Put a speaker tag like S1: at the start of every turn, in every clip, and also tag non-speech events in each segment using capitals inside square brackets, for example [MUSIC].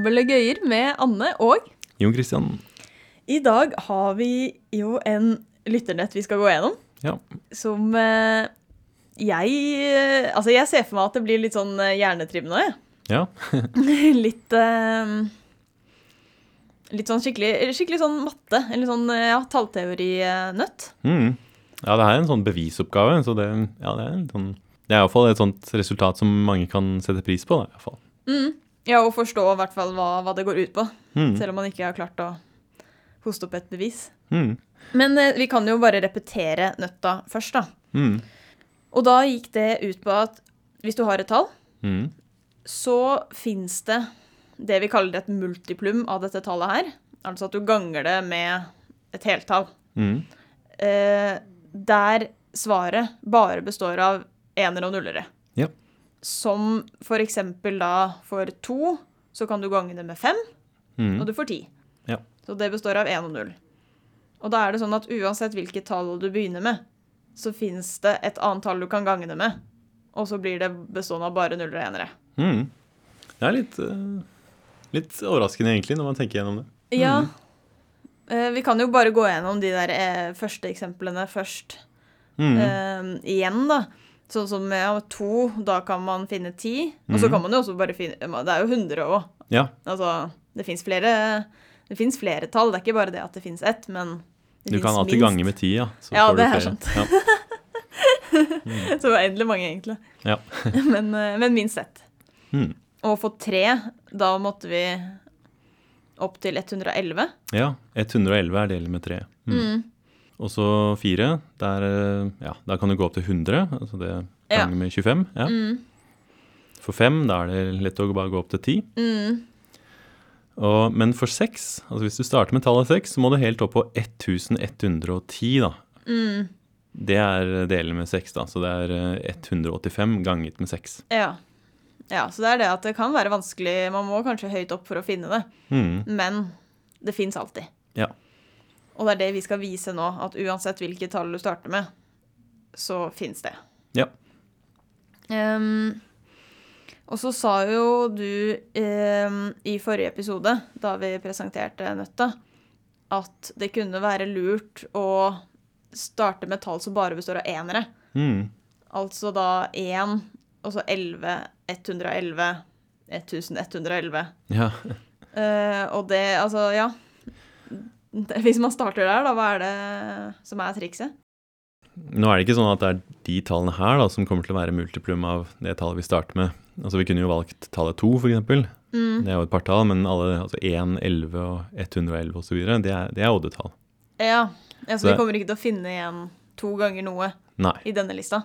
S1: Babbelegøyer med Anne og
S2: Jon Christian.
S1: I dag har vi jo en lytternett vi skal gå gjennom,
S2: Ja.
S1: som eh, jeg eh, Altså, jeg ser for meg at det blir litt sånn eh, hjernetrim nå, jeg.
S2: ja. [LAUGHS] [LAUGHS]
S1: litt eh, Litt sånn skikkelig, skikkelig sånn matte. Eller sånn ja, tallteorinøtt.
S2: Mm. Ja, det er en sånn bevisoppgave, så det, ja, det er en sånn Det er iallfall et sånt resultat som mange kan sette pris på, da, i hvert fall.
S1: Mm. Ja, og forstå i hvert fall hva, hva det går ut på.
S2: Mm.
S1: Selv om man ikke har klart å hoste opp et bevis.
S2: Mm.
S1: Men eh, vi kan jo bare repetere nøtta først, da.
S2: Mm.
S1: Og da gikk det ut på at hvis du har et tall,
S2: Mm.
S1: så fins det det vi kaller et multiplum av dette tallet her. Altså at du ganger det med et heltall.
S2: Mm.
S1: Eh, der svaret bare består av enere og nullere.
S2: Ja.
S1: Som for eksempel da for to, så kan du gange det med fem,
S2: Mm.
S1: og du får ti.
S2: Ja.
S1: Så det består av én og null. Og da er det sånn at uansett hvilket tall du begynner med, så fins det et annet tall du kan gange det med, og så blir det bestående av bare nuller og enere.
S2: Mm. Det er litt, eh, litt overraskende, egentlig, når man tenker gjennom det.
S1: Ja. Eh, vi kan jo bare gå gjennom de der eh, første eksemplene først.
S2: Mm.
S1: Uh, igjen, da. Sånn som med ja, to, da kan man finne ti. Og så
S2: Mhm.
S1: kan man jo også bare finne Det er jo 100 òg.
S2: Ja.
S1: Altså, det fins flere, flere tall. Det er ikke bare det at det fins ett, men det
S2: Du kan alltid
S1: minst.
S2: gange med ti, ja. så
S1: Ja,
S2: får du
S1: det er sant.
S2: Ja. [LAUGHS]
S1: Så uendelig mange, egentlig.
S2: Ja. [LAUGHS]
S1: men, eh, men minst ett.
S2: Mm.
S1: Og for tre, da måtte vi opp til 111.
S2: ja. 111 er delt med tre. Mm.
S1: Mm.
S2: Og så fire, der, eh, ja, da kan du gå opp til 100, altså det ganger med 25. Ja.
S1: Mm.
S2: For fem, da er det lett å bare gå opp til ti.
S1: Mm.
S2: Og, men for seks, altså hvis du starter med tallet seks, så må du helt opp på 1110, da.
S1: Mm.
S2: Det er delen med seks, da, så det er eh, 185 ganget med seks.
S1: Ja. ja. Så det er det at det kan være vanskelig. Man må kanskje høyt opp for å finne det,
S2: Mm.
S1: men det fins alltid.
S2: Ja.
S1: Og det er det vi skal vise nå, at uansett hvilket tall du starter med, så fins det.
S2: Ja.
S1: Um, og så sa jo du um, i forrige episode, da vi presenterte nøtta, at det kunne være lurt å starte med tall som bare består av enere.
S2: Mm.
S1: Altså da én, og så 11, 111, 1111.
S2: Ja.
S1: uh, og det, altså, ja [LAUGHS] Hvis man starter der, da, hva er det som er trikset?
S2: Nå er det ikke sånn at det er de tallene her da, som kommer til å være multiplum av det tallet vi starter med. Altså Vi kunne jo valgt tallet 2, f.eks.
S1: Mm.
S2: Det er jo et partall, men alle, altså 1, 11 og 111 osv., det, er- det er oddetall.
S1: Ja så
S2: altså,
S1: vi kommer ikke til å finne igjen to ganger noe
S2: Nei.
S1: i denne lista.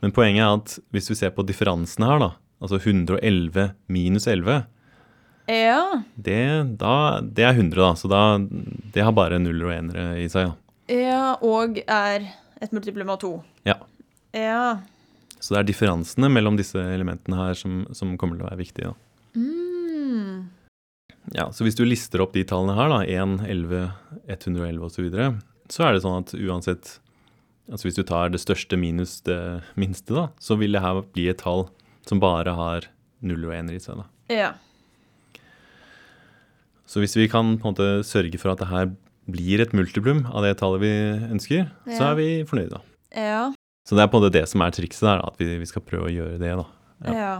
S2: Men poenget er at hvis vi ser på differansen her, da, altså 111 minus 11,
S1: Ja,
S2: det, da, det er 100, da. Så da, det har bare nuller og enere i seg. Ja.
S1: ja og er et multiplum av to.
S2: Ja.
S1: Ja.
S2: Så det er differansene mellom disse elementene her som, som kommer til å være viktige. Da.
S1: Mm.
S2: Ja, så hvis du lister opp de tallene her, da, 1, 11, 111 osv., så, videre, så er det sånn at uansett Altså hvis du tar det største minus det minste, da, så vil det her bli et tall som bare har null og ener i seg. da.
S1: Ja.
S2: Så hvis vi kan på en måte sørge for at det her blir et multiplum av det tallet vi ønsker, så er vi fornøyde. da.
S1: Ja.
S2: Så det er på en måte det som er trikset der, at vi, vi skal prøve å gjøre det. da. Ja.
S1: Ja.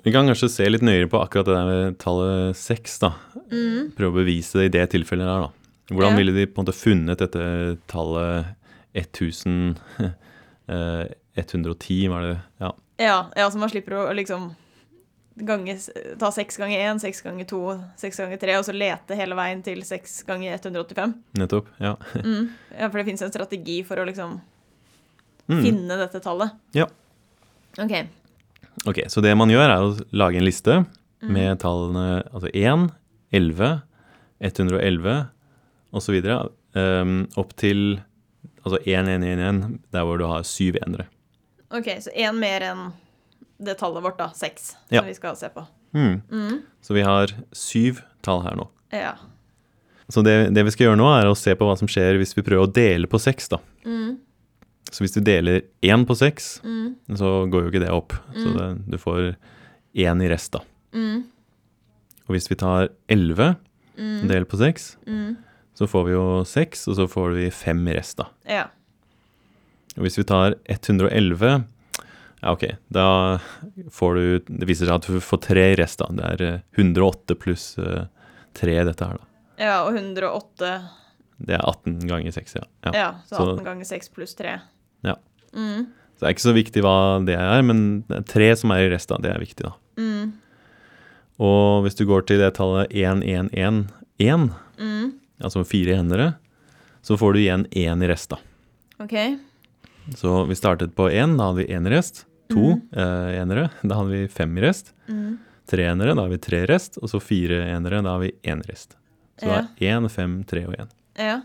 S2: Vi kan kanskje se litt nøyere på akkurat det der med tallet seks. da.
S1: Mm.
S2: Prøve å bevise det i det tilfellet her. da. Hvordan
S1: Ja.
S2: ville de på en måte funnet dette tallet [LAUGHS] 1000 eh, 110, var det Ja.
S1: ja. Ja, så man slipper å liksom gange, ta seks ganger én, seks ganger to, seks ganger tre, og så lete hele veien til seks ganger 185.
S2: Nettopp. Ja.
S1: Mm. Ja, for det fins en strategi for å liksom
S2: Mm.
S1: finne dette tallet.
S2: Ja.
S1: OK.
S2: Ok, Så det man gjør, er å lage en liste
S1: Mm.
S2: med tallene altså 1, 11, 111 osv. Um, opp til altså 1111, der hvor du har syv enere.
S1: Ok, Så én mer enn det tallet vårt, da. Seks,
S2: Ja.
S1: som vi skal se på.
S2: Mm.
S1: Mm.
S2: Så vi har syv tall her nå.
S1: Ja.
S2: Så det, det vi skal gjøre nå, er å se på hva som skjer hvis vi prøver å dele på seks. da.
S1: Mm.
S2: Så hvis du deler én på seks,
S1: Mm.
S2: så går jo ikke det opp. Så det, du får én i rest, da.
S1: Mm.
S2: Og hvis vi tar 11
S1: Mm.
S2: deler på 6,
S1: Mm.
S2: så får vi jo 6, og så får vi 5 i rest, da.
S1: Ja.
S2: Og hvis vi tar 111 Ja, OK, da får du Det viser seg at du får tre i rest, da. Det er eh, 108 pluss tre 3 dette her, da.
S1: ja, og 108
S2: Det er 18 ganger 6, ja. ja.
S1: Ja, så
S2: så-
S1: 18 ganger 6 pluss 3.
S2: Ja.
S1: Mm.
S2: Så det er ikke så viktig hva det er, men det er tre som er i rest, da. Det er viktig, da.
S1: Mm.
S2: Og hvis du går til det tallet 1111,
S1: Mm.
S2: altså fire enere, så får du igjen én i rest, da.
S1: OK.
S2: Så vi startet på én, da hadde vi én i rest. To eh, enere, da hadde vi fem i rest.
S1: Mm.
S2: Tre enere, da har vi tre rest. Og så fire enere, da har vi én rest. Så
S1: Ja.
S2: det er én, fem, tre og én.
S1: Ja.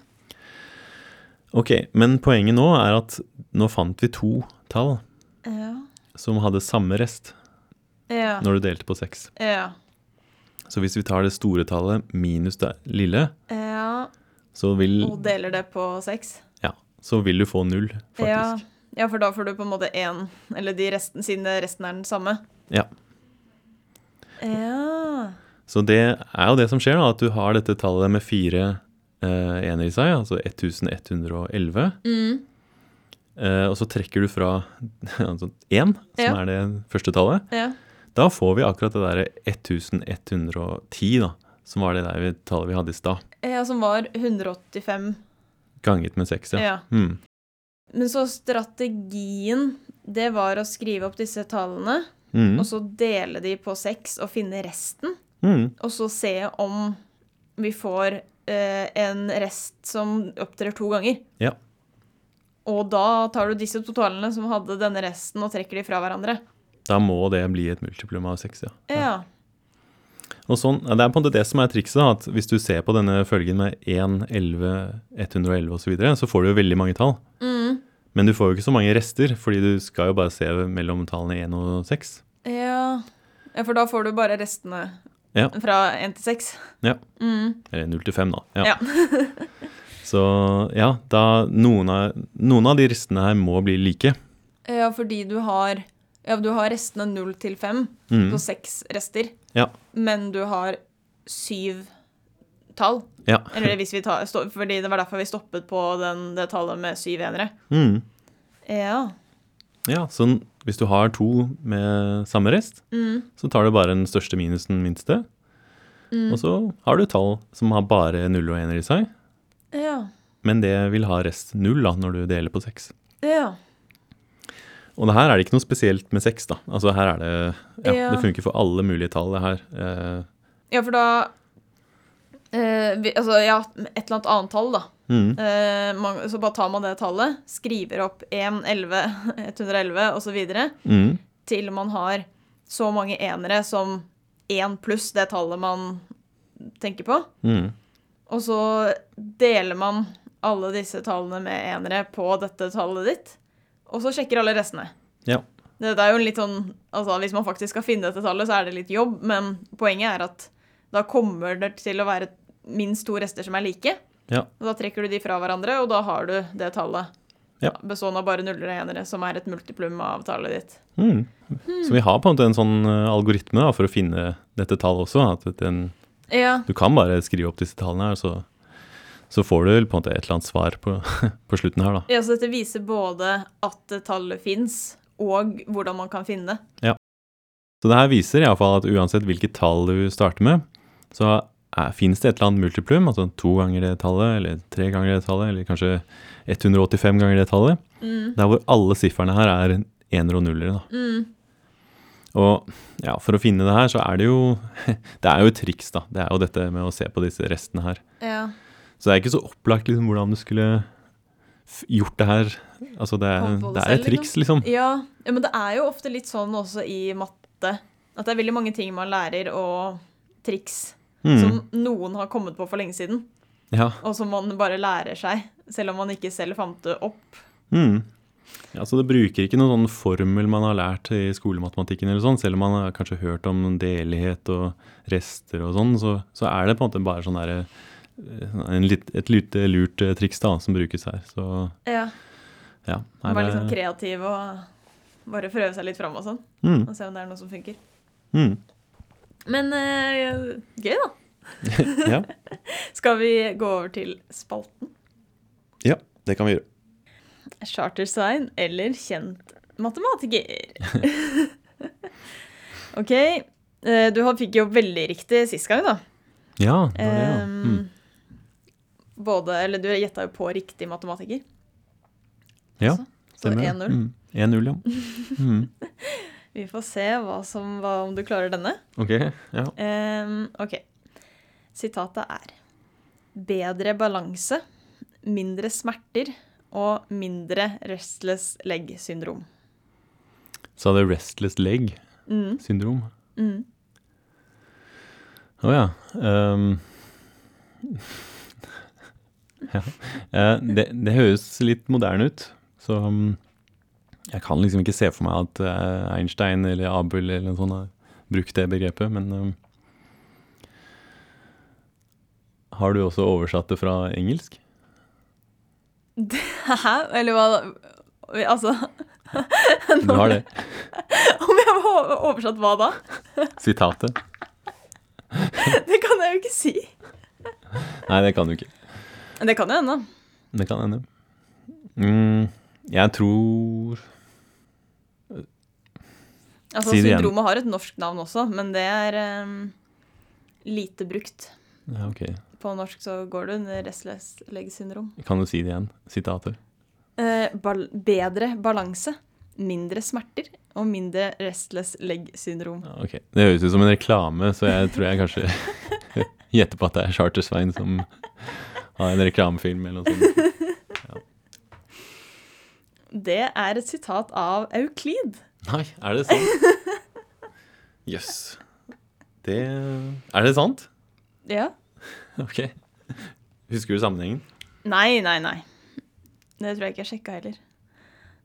S2: Ok, men poenget nå er at nå fant vi to tall
S1: Ja.
S2: som hadde samme rest
S1: Ja.
S2: når du delte på seks.
S1: Ja.
S2: Så hvis vi tar det store tallet minus det lille,
S1: ja.
S2: så vil,
S1: Og deler det på seks?
S2: ja, så vil du få null,
S1: Ja.
S2: faktisk.
S1: Ja, for da får du på en måte én Eller de resten, siden resten er den samme.
S2: Ja.
S1: Ja.
S2: Så det er jo det som skjer, da, at du har dette tallet med fire eh, ener i seg, altså 1111.
S1: Mm.
S2: Eh, og så trekker du fra [LAUGHS] altså 1, som
S1: Ja.
S2: er det første tallet.
S1: Ja.
S2: Da får vi akkurat det derre 1110, da, som var det der vi- tallet vi hadde i stad.
S1: ja, som var 185.
S2: Ganget med 6, ja.
S1: Ja.
S2: Mm.
S1: Men så strategien, det var å skrive opp disse tallene,
S2: Mm.
S1: og så dele de på seks og finne resten.
S2: Mm.
S1: Og så se om vi får eh, en rest som opptrer to ganger.
S2: Ja.
S1: Og da tar du disse totalene som hadde denne resten, og trekker de fra hverandre.
S2: Da må det bli et multiplum av 6, ja.
S1: Ja.
S2: Og sånn, Det er på en måte det som er trikset. at Hvis du ser på denne følgen med 1, 11, 111 osv., så, videre, så får du jo veldig mange tall.
S1: Mm.
S2: Men du får jo ikke så mange rester, fordi du skal jo bare se mellom tallene 1 og 6.
S1: Ja. ja, for da får du bare restene
S2: Ja.
S1: fra 1 til 6.
S2: Ja.
S1: Mm.
S2: Eller 0 til 5, da. Ja.
S1: Ja. [LAUGHS]
S2: så ja, da noen av, noen av de restene her må bli like.
S1: ja, fordi du har Ja, du har restene 0 til 5
S2: Mm.
S1: på seks rester,
S2: Ja.
S1: men du har syv tall.
S2: Ja.
S1: Eller hvis vi tar, fordi det var derfor vi stoppet på den, det tallet med syv enere.
S2: Mm.
S1: Ja.
S2: ja, så hvis du har to med samme rest,
S1: Mm.
S2: så tar du bare den største minus den minste.
S1: Mm.
S2: Og så har du tall som har bare null og ener i seg,
S1: Ja.
S2: men det vil ha rest null da, når du deler på seks.
S1: Ja.
S2: Og det her er det ikke noe spesielt med seks, da. Altså her er det Ja,
S1: Ja.
S2: det funker for alle mulige tall, det her. Eh,
S1: ja, for da eh, vi, Altså, ja, et eller annet annet tall, da.
S2: mm,
S1: Uh, man, så bare tar man det tallet, skriver opp 1, 11, 111 osv.
S2: mm,
S1: til man har så mange enere som 1 pluss det tallet man tenker på.
S2: mm.
S1: Og så deler man alle disse tallene med enere på dette tallet ditt, og så sjekker alle restene.
S2: Ja.
S1: Det, det er jo en litt sånn Altså, hvis man faktisk skal finne dette tallet, så er det litt jobb, men poenget er at da kommer det til å være minst to rester som er like.
S2: Ja.
S1: Og da trekker du de fra hverandre, og da har du det tallet
S2: Ja.
S1: bestående av bare nuller og enere, som er et multiplum av tallet ditt.
S2: Mm. Så vi har på en måte en sånn eh, algoritme da, for å finne dette tallet også. At den,
S1: Ja.
S2: du kan bare skrive opp disse tallene her, så, så får du på en måte et eller annet svar på, [LAUGHS] på slutten her, da.
S1: ja, så dette viser både at tallet fins, og hvordan man kan finne det. Ja.
S2: Så det her viser iallfall at uansett hvilket tall du starter med, så finnes det et eller annet multiplum, altså to ganger det tallet, eller tre ganger det tallet, eller kanskje 185 ganger det tallet,
S1: Mm.
S2: der hvor alle sifferne her er enere og nullere. da.
S1: Mm.
S2: Og ja, for å finne det her, så er det jo [LAUGHS] Det er jo et triks, da. Det er jo dette med å se på disse restene her.
S1: Ja.
S2: Så det er ikke så opplagt liksom, hvordan du skulle gjort det her. Altså, det er,
S1: det
S2: det er et triks, liksom.
S1: Ja, ja, men det er jo ofte litt sånn også i matte. At det er veldig mange ting man lærer, og triks
S2: Mm.
S1: som noen har kommet på for lenge siden.
S2: Ja.
S1: Og som man bare lærer seg, selv om man ikke selv fant det opp.
S2: Mm. Ja, så det bruker ikke noen sånn formel man har lært i skolematematikken, eller sånn, selv om man har kanskje hørt om delighet og rester og sånn, så, så er det på en måte bare sånn derre en litt, et lite lurt eh, triks da, som brukes her. Så
S1: Ja.
S2: ja. Her
S1: være litt sånn kreativ og bare prøve seg litt fram og sånn.
S2: mm,
S1: Og se om det er noe som funker.
S2: mm.
S1: Men uh, gøy, da. [LAUGHS]
S2: ja. [LAUGHS]
S1: Skal vi gå over til spalten?
S2: ja, det kan vi gjøre.
S1: Chartersign eller kjent matematiker? [LAUGHS] OK. eh, Du fikk jo veldig riktig sist gang, da.
S2: Ja, det var det, ja. Mm.
S1: Både Eller du gjetta jo på riktig matematiker.
S2: Ja,
S1: Så, så
S2: stemmer det.
S1: 1-0.
S2: Mm. 1-0, ja. Mm.
S1: Vi får se hva som, hva, om du klarer denne.
S2: Ok, ja.
S1: Um, OK. Sitatet er Bedre balanse, mindre smerter og mindre restless leg-syndrom.
S2: Så det restless leg
S1: Mm,
S2: syndrom.
S1: mm.
S2: Å ja. Um. [LAUGHS] ja. Eh, det, det høres litt moderne ut, så um, jeg kan liksom ikke se for meg at eh, Einstein eller Abel eller noe sånt har brukt det begrepet, men um, Har du også oversatt det fra engelsk?
S1: Hæ? Eller hva? Altså [LAUGHS]
S2: Du har det. [LAUGHS]
S1: Om jeg har oversatt hva da? [LAUGHS]
S2: Sitatet.
S1: Det kan jeg jo ikke si.
S2: Nei, det kan du ikke.
S1: Men det kan jo hende.
S2: Det kan hende. Mm, jeg tror
S1: Altså,
S2: Si det igjen.
S1: syndromet har et norsk navn også, men det er um, lite brukt.
S2: Ja, ok.
S1: På norsk så går det under restless leg-syndrom.
S2: Kan du si det igjen? Sitater?
S1: Eh, bal bedre balanse, mindre smerter og mindre restless leg-syndrom.
S2: Ja, ok. Det høres ut som en reklame, så jeg tror jeg kanskje [LAUGHS] gjetter på at det er Charter-Svein som har en reklamefilm eller noe sånt. [LAUGHS]
S1: Det er et sitat av Euklid.
S2: Nei, er det sant? [LAUGHS] Jøss. Det Er det sant?
S1: Ja.
S2: Ok. Husker du sammenhengen?
S1: Nei, nei, nei. Det tror jeg ikke jeg sjekka heller.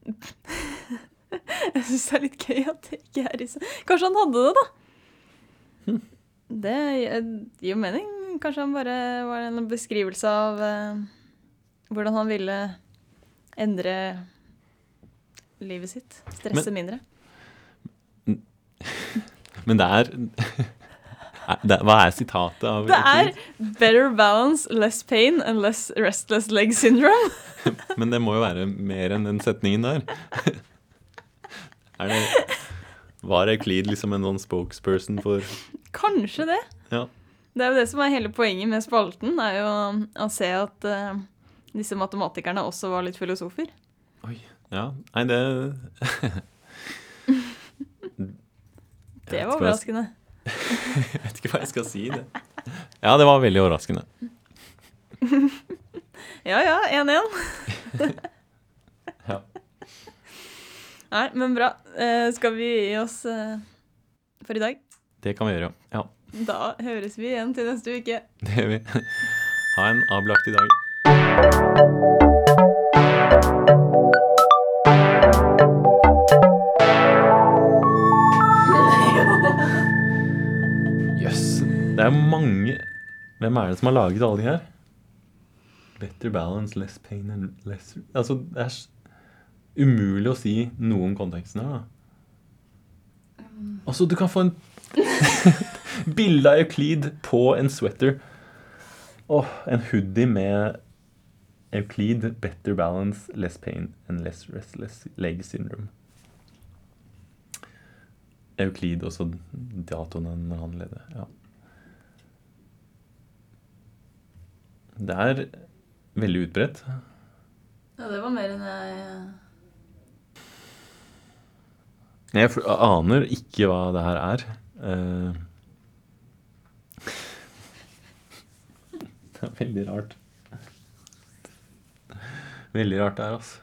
S1: [LAUGHS] Jeg syns det er litt gøy at det ikke er i så... Kanskje han hadde det, da. Det gir jo mening. Kanskje han bare var en beskrivelse av eh, hvordan han ville endre livet sitt. Stresse mindre. [LAUGHS]
S2: Men det er, [LAUGHS] er Hva er sitatet av
S1: Det er 'better balance, less pain and less restless leg syndrome'. [LAUGHS]
S2: Men det må jo være mer enn den setningen der. Er det Var Euclid liksom en sånn spokesperson for
S1: Kanskje det.
S2: Ja.
S1: Det er jo det som er hele poenget med spalten, er jo å se at uh, disse matematikerne også var litt filosofer.
S2: Oi. Ja. Nei, det [LAUGHS]
S1: Det var overraskende. [LAUGHS]
S2: Jeg vet ikke hva jeg skal si. det. Ja, det var veldig overraskende. [LAUGHS]
S1: Ja ja, 1-1.
S2: Ja.
S1: Nei, men bra. Eh, skal vi gi oss eh, for i dag?
S2: Det kan vi gjøre, ja.
S1: Da høres vi igjen til neste uke.
S2: Det gjør vi. Ha en avlagt i dag. Hvem er det som har laget alle de her? Better balance, less pain and less Altså, det er umulig å si noe om konteksten her, da. Altså, du kan få en [LAUGHS] bilde av Euclid på en sweater. Åh, en hoodie med Euclid, better balance, less pain and less restless leg syndrome. Euclid, også datoen han leder. Ja. Det er veldig utbredt.
S1: Ja, det var mer enn jeg
S2: Jeg aner ikke hva det her er. Eh, det er veldig rart. Veldig rart det her, altså.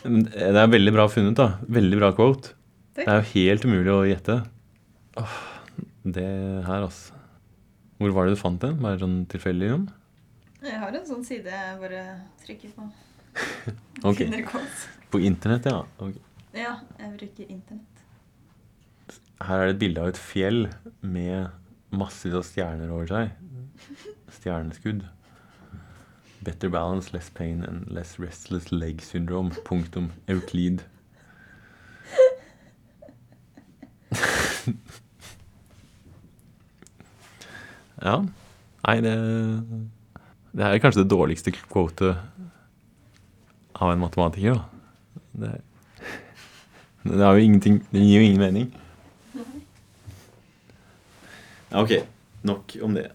S2: Det er veldig bra funnet, da. Veldig bra quote.
S1: Takk.
S2: Det er jo helt umulig å gjette. Åh, det her, altså. Hvor var det du fant den? Bare sånn tilfeldig? Jon?
S1: Jeg har en sånn side jeg bare trykker på. [LAUGHS]
S2: Ok. På internett, ja. Okay.
S1: Ja, jeg bruker internett.
S2: Her er det et bilde av et fjell med massevis av stjerner over seg. Stjerneskudd. Better balance, less pain and less restless leg syndrome. Punktum. Euklid. [LAUGHS] Ja. Nei, det Det er kanskje det dårligste quotet av en matematiker, da. Det, det jo Det gir jo ingen mening. OK. Nok om det.